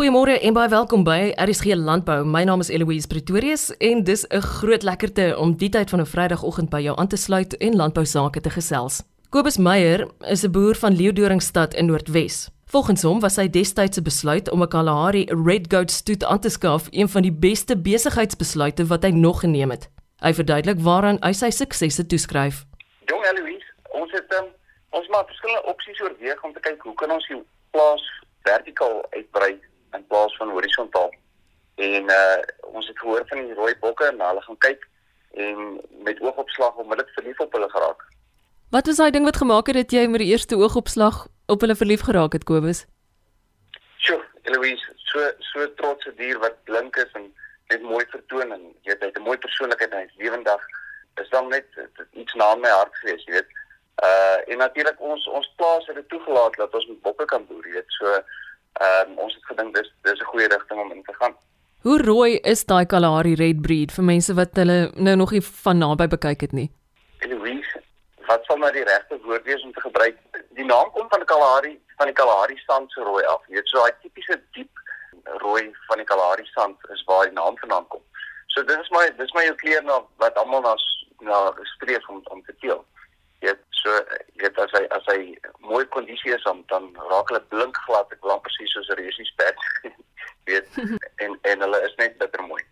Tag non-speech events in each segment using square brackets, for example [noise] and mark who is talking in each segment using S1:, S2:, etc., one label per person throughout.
S1: Goeiemôre en baie welkom by RSG Landbou. My naam is Eloise Pretorius en dis 'n groot lekkerte om die tyd van 'n Vrydagoggend by jou aan te sluit en landbou sake te gesels. Kobus Meyer is 'n boer van Leeudoringstad in Noordwes. Volgens hom was sy destydse besluit om 'n Kalahari Red Goat stoet aan te skaf een van die beste besigheidsbesluite wat hy nog geneem het. Hy verduidelik waaraan hy sy suksesse toeskryf.
S2: Jong Eloise, ons het um, ons maar verskillende opsies oorweeg om te kyk hoe kan ons die plaas vertikaal uitbrei in plaas van horisontaal. En uh ons het gehoor van die rooi bokke en hulle gaan kyk en met oogopslag onmiddellik verlief op hulle geraak.
S1: Wat was daai ding wat gemaak het dat jy met die eerste oogopslag op hulle verlief geraak het, Kobus?
S2: Sjoe, Eloise, so so trotse dier wat blink is en net mooi vertoon en jy weet hy het 'n mooi persoonlikheid en hy's lewendig. Is dan net iets na my hart gewees, jy weet. Uh en natuurlik ons ons plaas het dit toegelaat dat ons met bokke kan boer, jy weet. So ehm um, ons het gedink dis dis 'n goeie rigting om in te gaan.
S1: Hoe rooi is daai Kalahari Red Breed vir mense wat hulle nou nog nie van naby bekyk het nie?
S2: Eloise, wat sal nou die regte woord wees om te gebruik? Die naam kom van die Kalahari van die Kalahari sand se rooi af. Jy weet so daai tipiese diep rooi van die Kalahari sand is waar die naam vandaan kom. So dis is my dis my jou kleur na wat almal na na streef om om te teel. So jy weet as hy as hy mooi kondisie is dan dan raak hulle blink glad ek lamp presies soos 'n reusie perd [laughs] weet en en hulle is net bitter mooi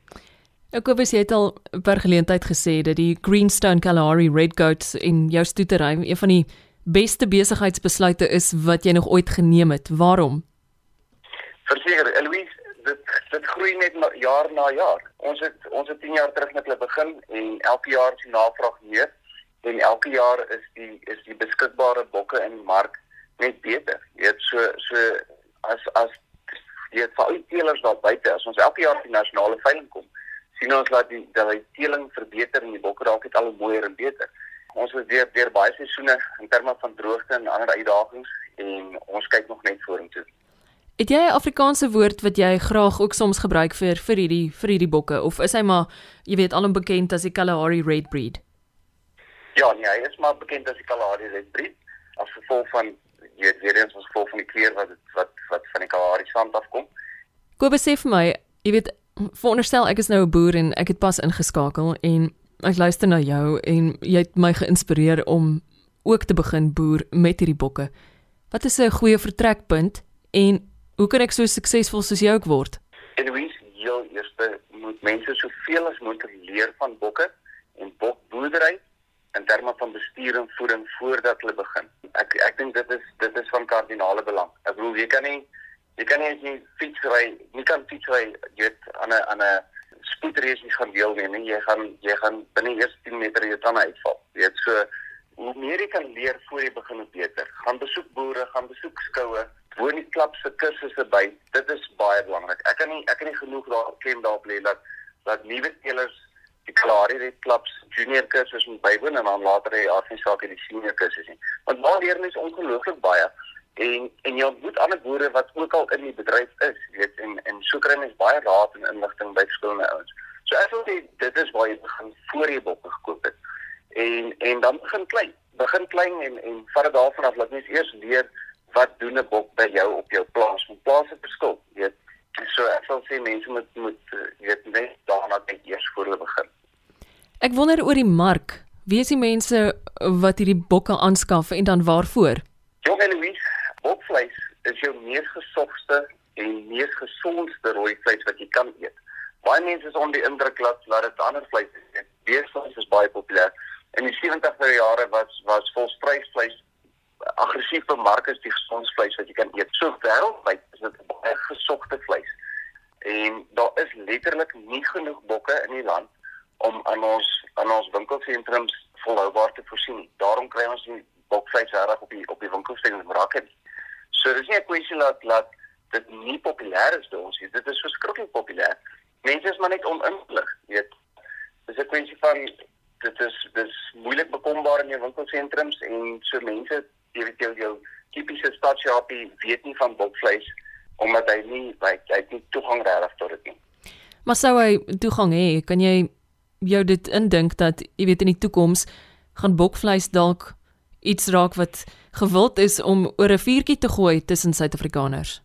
S1: Ek hoop jy het al per geleentheid gesê dat die Greenstone Kalahari Red Goats in jou stoetery een van die beste besigheidsbesluite is wat jy nog ooit geneem het. Waarom?
S2: Verseker, Eloise, dit dit groei net na, jaar na jaar. Ons het ons het 10 jaar terug met hulle begin en elke jaar is die navraag meer en elke jaar is die is die beskikbare bokke in die mark net beter. Jy weet so so as as jy vir al die teelers daar buite as ons elke jaar die nasionale veiling kom, sien ons dat die dat die teeling verbeter en die bokke raak net al hoe mooier en beter. Ons is weer deur baie seisoene in terme van droogte en ander uitdagings en ons kyk nog net vorentoe.
S1: Het jy 'n Afrikaanse woord wat jy graag ook soms gebruik vir vir hierdie vir hierdie bokke of is hy maar jy weet alom bekend as die Kalahari Red Breed?
S2: Ja, nee, hy is maar bekend as die Kalahari Red Breed as gevolg van jy weet weer eens as gevolg van die kleur wat wat wat van die Kalahari sand afkom.
S1: Kobus sê vir my, jy weet, veronderstel ek is nou 'n boer en ek het pas ingeskakel en ek luister na jou en jy het my geïnspireer om ook te begin boer met hierdie bokke. Wat is 'n goeie vertrekpunt en hoe kan ek so suksesvol soos jy ook word?
S2: En wie heel eerste moet mense soveel as moontlik leer van bokke en bokboerdery in terme van bestuur en voeding voordat hulle begin. Ek ek dink dit is dit is van kardinale belang. Ek bedoel jy kan nie jy kan nie as jy fietsry, nie kan fietsry jy weet aan 'n aan 'n spoedreis nie gaan deelneem nie. Jy gaan jy gaan binne eers 10 meter jou tande uitval. Jy weet so hoe meer jy kan leer voor jy begin hoe beter. Gaan besoek boere, gaan besoek skoue, woon die klap se kursusse by. Dit is baie belangrik. Ek kan nie ek kan nie genoeg daar klem daarop lê dat dat nuwe teelers die Kalahari Red Clubs junior kursus moet bywoon en dan later die afsake die senior kursus nie. Want daar leer mens ongelooflik baie en en jy moet ander boere wat ook al in die bedryf is, weet en en so kry mens baie raad en inligting by verskillende ouens. So ek wil sê dit is waar jy begin voor jy bokke gekoop het. En en dan begin klein. Begin klein en en vat dit daarvan af dat mens eers leer wat doen 'n bok by jou op jou plaas? Want plase verskil, weet. So ek wil sê mense moet moet weet net daarna kyk eers voor hulle begin.
S1: Ek wonder oor die mark. Wie is die mense wat hierdie bokke aanskaf en dan waarvoor?
S2: Jong Louise, bokvleis is jou mees gesogste en mees gesondste rooi vleis wat jy kan eet. Baie mense is onder die indruk dat dit ander vleis is. Beesvleis is baie populêr. In die 70er jare was was volstrysvleis aggressief bemark as die gesondste vleis wat jy kan eet. So wêreldwyd is dit baie gesogte vleis. En daar is letterlik nie genoeg bokke in die land om aan ons aan ons winkelsentrums volhoubaar te voorsien. Daarom kry ons die bokvleis reg op die op die winkelsentrums raak. So dis nie 'n kwessie dat dat dit nie populêr is by ons nie. Dit is verskriklik populêr. Mense is maar net oninlig, weet. Dis 'n kwessie van dit is dis moeilik bekombaar in jou winkelsentrums en so mense, jy weet jou, jou tipiese stadsjapie weet nie van bokvleis omdat hy nie hy, hy het nie toegang reg tot dit nie.
S1: Maar sou hy toegang hê, kan jy jou dit indink dat jy weet in die toekoms gaan bokvleis dalk iets raak wat gewild is om oor 'n vuurtjie te gooi tussen Suid-Afrikaners.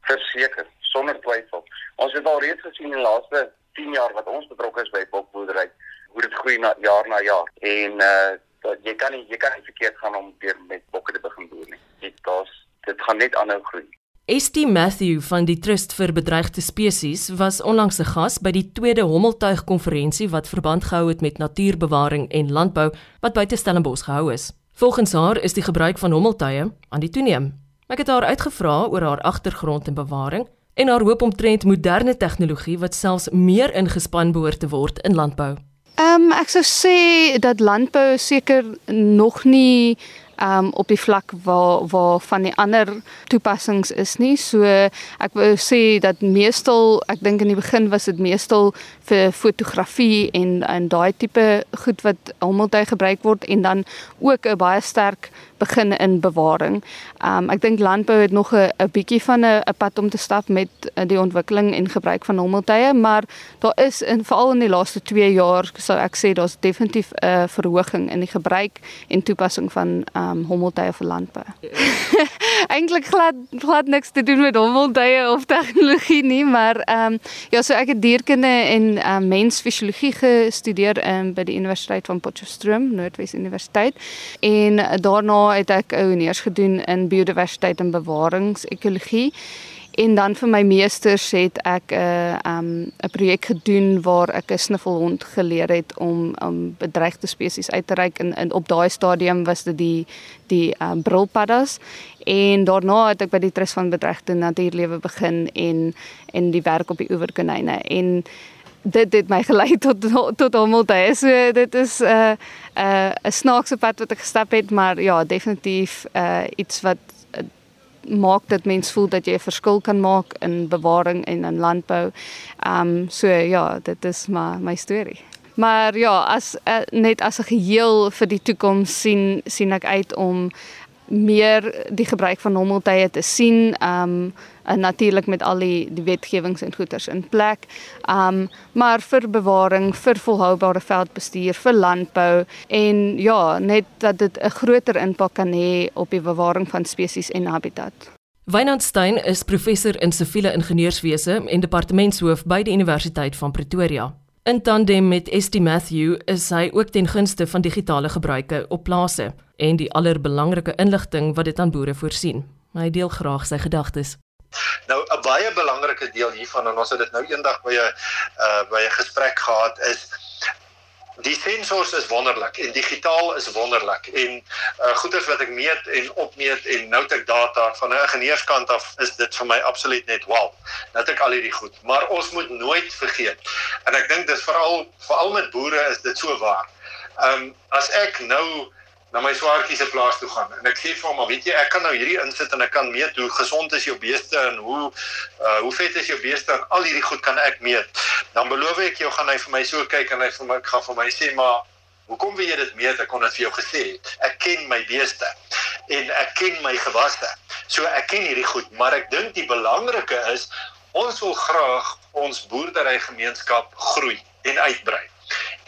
S2: Verseker, sonder twyfel. Ons het al reeds gesien in die laaste 10 jaar wat ons betrokke is by bokboerdery, hoe dit groei na jaar na jaar. En uh dat jy kan nie jy kan nie verkeerd gaan om weer met bokke te begin boer nie. Dit daar's dit gaan net aanhou groei.
S1: ST Matthew van die Trust vir Bedreigde Spesies was onlangs 'n gas by die tweede Hommeltuig konferensie wat verband gehou het met natuurbewaring en landbou wat buite Stellenbosch gehou is. Volgens haar is die gebruik van hommeltuie aan die toeneem. Ek het haar uitgevra oor haar agtergrond in bewaring en haar hoop omtrent moderne tegnologie wat selfs meer ingespan behoort te word in landbou.
S3: Ehm um, ek sou sê dat landbou seker nog nie um op die vlak waar waar van die ander toepassings is nie. So ek wou sê dat meestal ek dink in die begin was dit meestal vir fotografie en en daai tipe goed wat almaltyd gebruik word en dan ook 'n baie sterk begin in bewaring. Um ek dink landbou het nog 'n 'n bietjie van 'n 'n pad om te stap met uh, die ontwikkeling en gebruik van hommeltuie, maar daar is in veral in die laaste 2 jaar sou ek sê daar's definitief 'n verhoging in die gebruik en toepassing van um hommeltuie vir landbou. [laughs] Eintlik glad glad niks te doen met hommeltuie of [laughs] tegnologie nie, maar um ja, so ek het dierkunde en um mensfisiologie gestudeer um, by die Universiteit van Potchefstroom, Noordwes Universiteit en daarna het ek oueneers gedoen in biodiversiteit en bewaringsekologie. En dan vir my meesters het ek 'n uh, um 'n projek gedoen waar ek 'n snuffelhond geleer het om om bedreigde spesies uit te reik. En, en op daai stadium was dit die die um brilpaddas. En daarna het ek by die Trust van Bedreigde Natuurlewe begin en en die werk op die oeverkonyne en dit het my [laughs] gelei tot tot hommeltuie. So dit is 'n uh, 'n uh, 'n snaakse pad wat ek gestap het, maar ja, definitief uh iets wat maak dat mens voel dat jy 'n verskil kan maak in bewaring en in landbou. Um so ja, dit is maar my storie. Maar ja, as uh, net as 'n geheel vir die toekoms sien sien ek uit om meer die gebruik van hommeltuie te sien. Um en natuurlik met al die die wetgewings en goeders in plek. Um maar vir bewaring, vir volhoubare veldbestuur, vir landbou en ja, net dat dit 'n groter impak kan hê op die bewaring van spesies en habitat.
S1: Wynand Stein is professor in siviele ingenieurswese en departementshoof by die Universiteit van Pretoria. In tandem met ST Matthew is hy ook ten gunste van digitale gebruike op plase en die allerbelangrike inligting wat dit aan boere voorsien. Hy deel graag sy gedagtes.
S4: Nou 'n baie belangrike deel hiervan en ons het dit nou eendag by 'n uh by 'n gesprek gehad is die sensors is wonderlik en digitaal is wonderlik en uh goeders wat ek meet en opmeet en nou ek data van 'n ingenieurskant af is dit vir my absoluut net wow. Het ek al hierdie goed, maar ons moet nooit vergeet. En ek dink dis veral veral met boere is dit so waar. Um as ek nou na my swaartjie se plaas toe gaan en ek sê vir hom, maar weet jy, ek kan nou hierdie insit en ek kan meet hoe gesond is jou beeste en hoe uh hoe vet is jou beeste en al hierdie goed kan ek meet. Dan beloof ek jou gaan hy vir my so kyk en hy vir my gaan vir my sê, maar hoekom wil jy dit meet? Ek kon dit vir jou gesê. Ek ken my beeste en ek ken my gewasse. So ek ken hierdie goed, maar ek dink die belangrike is ons wil graag ons boerdery gemeenskap groei en uitbrei.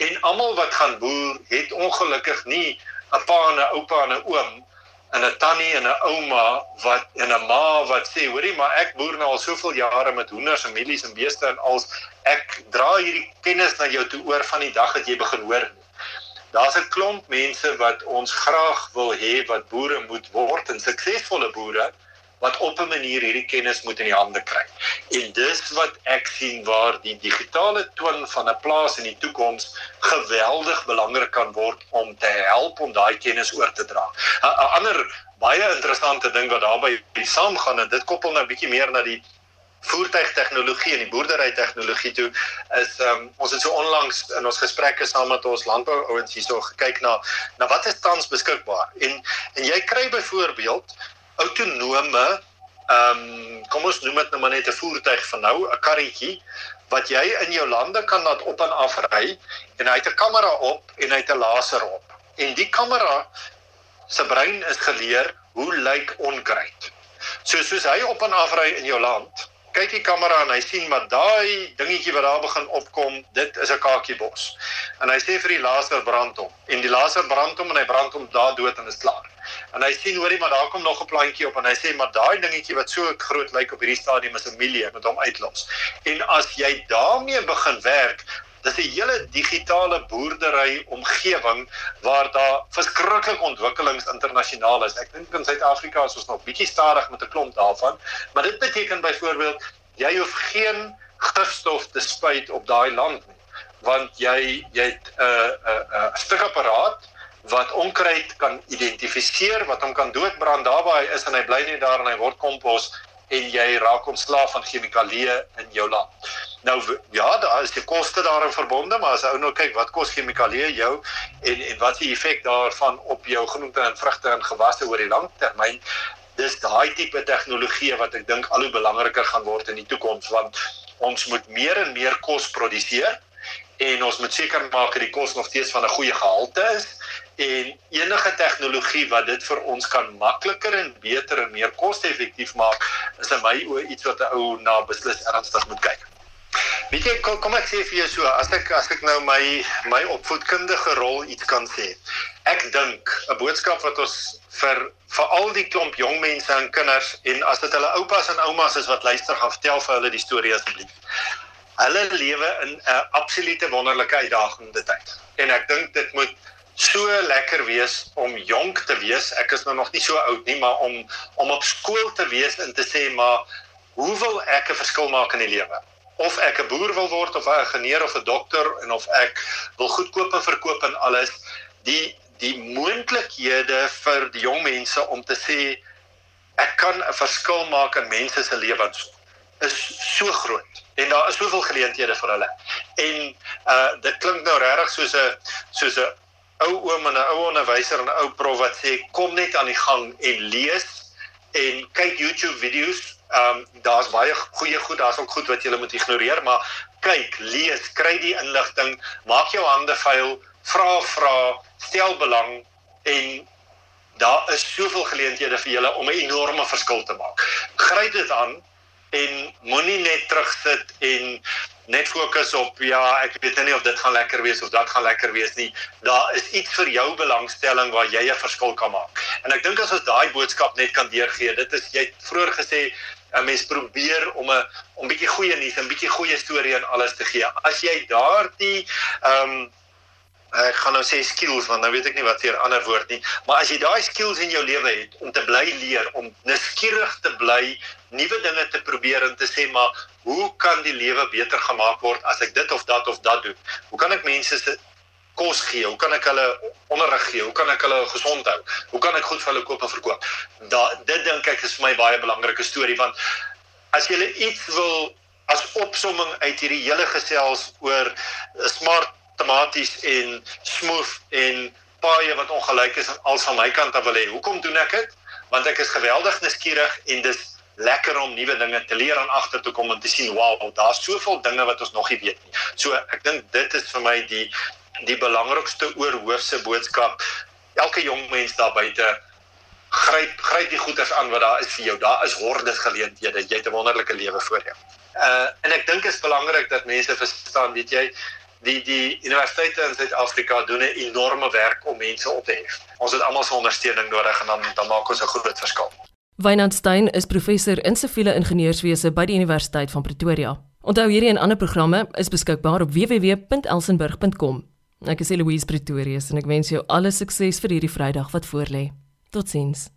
S4: En almal wat gaan boer, het ongelukkig nie 'n pa en 'n oupa en 'n oom en 'n tannie en 'n ouma wat en 'n ma wat sê hoorie maar ek boer nou al soveel jare met hoenders en mielies en beeste en als ek dra hierdie kennis na jou toe oor van die dag dat jy begin hoor. Daar's 'n klomp mense wat ons graag wil hê wat boere moet word en suksesvolle boere wat op 'n manier hierdie kennis moet in die hande kry. En dis wat ek sien waar die digitale twin van 'n plaas in die toekoms geweldig belangrik kan word om te help om daai kennis oor te dra. 'n Ander baie interessante ding wat daarbey saamgaan en dit koppel nou 'n bietjie meer na die voertuigtegnologie en die boerdery tegnologie toe is um, ons het so onlangs in ons gesprekke saam met ons landbou ouens hierso gekyk na na wat is tans beskikbaar en en jy kry byvoorbeeld autonome ehm um, kom ons noem dit nou maar net 'n voertuig van nou, 'n karretjie wat jy in jou lande kan laat op en af ry en hy het 'n kamera op en hy het 'n laser op. En die kamera se brein is geleer hoe lyk onkruid. So soos hy op en af ry in jou land, kyk die kamera en hy sien maar daai dingetjie wat daar begin opkom, dit is 'n kakiebos. En hy sê vir die laser brand hom en die laser brand hom en hy brand hom daar dood en is klaar. En hy sien hoorie maar daar kom nog 'n plantjie op en hy sê maar daai dingetjie wat so groot lyk op hierdie stadium is 'n mielie met hom uitlos. En as jy daarmee begin werk, dis 'n hele digitale boerdery omgewing waar daar verskriklik ontwikkelings internasionaal is. Ek dink in Suid-Afrika is ons nog bietjie stadig met 'n klomp daarvan, maar dit beteken byvoorbeeld jy hoef geen gifstof te spuit op daai land nie want jy jy het 'n uh, 'n uh, 'n uh, stuk apparaat wat onkruid kan identifiseer wat hom kan doodbrand daar waar hy is en hy bly net daar en hy word kompos en jy raak ontslaaf van chemikalieë in jou land. Nou ja, daar is die koste daarin verbonde, maar as ou nou kyk wat kos chemikalieë jou en en wat is die effek daarvan op jou groente en vrugte en gewasse oor die lang termyn? Dis daai tipe tegnologie wat ek dink al hoe belangriker gaan word in die toekoms want ons moet meer en meer kos produseer en ons moet seker maak dat die kos nog steeds van 'n goeie gehalte is en enige tegnologie wat dit vir ons kan makliker en beter en meer koste-effektief maak is in my oë iets wat 'n ou na beslis ernstig moet kyk. Weet jy kom, kom ek sê vir jou so as ek as ek nou my my opvoedkundige rol iets kan sê. Ek dink 'n boodskap wat ons vir vir al die klomp jong mense en kinders en as dit hulle oupas en oumas is wat luister gaan vertel vir hulle die storie asseblief hulle lewe in 'n absolute wonderlike uitdagende tyd. En ek dink dit moet so lekker wees om jonk te wees. Ek is nou nog nie so oud nie, maar om om op skool te wees en te sê maar hoe wil ek 'n verskil maak in die lewe? Of ek 'n boer wil word of 'n ingenieur of 'n dokter en of ek wil goedkoop en verkoop en alles. Die die moontlikhede vir die jong mense om te sê ek kan 'n verskil maak in mense se lewens is so groot en daar is soveel geleenthede vir hulle. En uh dit klink nou regtig soos 'n soos 'n ou oom en 'n ou onderwyser en 'n ou prof wat sê kom net aan die gang en lees en kyk YouTube video's. Um daar's baie goeie goed, daar's ook goed wat jy moet ignoreer, maar kyk, lees, kry die inligting, maak jou hande vuil, vra vra, stel belang en daar is soveel geleenthede vir julle om 'n enorme verskil te maak. Gryp dit aan en moenie net terugsit en net fokus op ja, ek weet nie of dit gaan lekker wees of dat gaan lekker wees nie. Daar is iets vir jou belangstelling waar jy 'n verskil kan maak. En ek dink as ons daai boodskap net kan deurgee, dit is jy het vroeër gesê 'n mens probeer om 'n om bietjie goeie nuus, 'n bietjie goeie storie en alles te gee. As jy daardie ehm um, ek gaan nou sê skills want nou weet ek nie wat se ander woord nie, maar as jy daai skills in jou lewe het om te bly leer, om nuuskierig te bly, nuwe dinge te probeer en te sê maar hoe kan die lewe beter gemaak word as ek dit of dat of dat doen? Hoe kan ek mense se kos gee? Hoe kan ek hulle onderrig gee? Hoe kan ek hulle gesond hou? Hoe kan ek goed vir hulle koop en verkoop? Da dit dink ek is vir my baie belangrike storie want as jy iets wil as opsomming uit hierdie hele gesels oor smart tematies en smooth en paaie wat ongelyk is al van my kant af wil hê. Hoekom doen ek dit? Want ek is geweldig nuuskierig en dis lekker om nuwe dinge te leer en agter te kom en te sien, wow, daar's soveel dinge wat ons nog nie weet nie. So ek dink dit is vir my die die belangrikste oorhoofse boodskap. Elke jong mens daar buite gryp gryp die goeders aan wat daar is vir jou. Daar is hordes geleenthede. Jy het 'n wonderlike lewe voor jou. Uh en ek dink dit is belangrik dat mense verstaan, weet jy, die die universiteite in Suid-Afrika doen 'n enorme werk om mense op te hef. Ons het almal se ondersteuning nodig en dan dan maak ons 'n groot verskil.
S1: Wynand Stein is professor in siviele ingenieurswese by die Universiteit van Pretoria. Onthou hierdie en ander programme is beskikbaar op www.elsenburg.com. Ek is Eloise Pretorius en ek wens jou alle sukses vir hierdie Vrydag wat voorlê. Totsiens.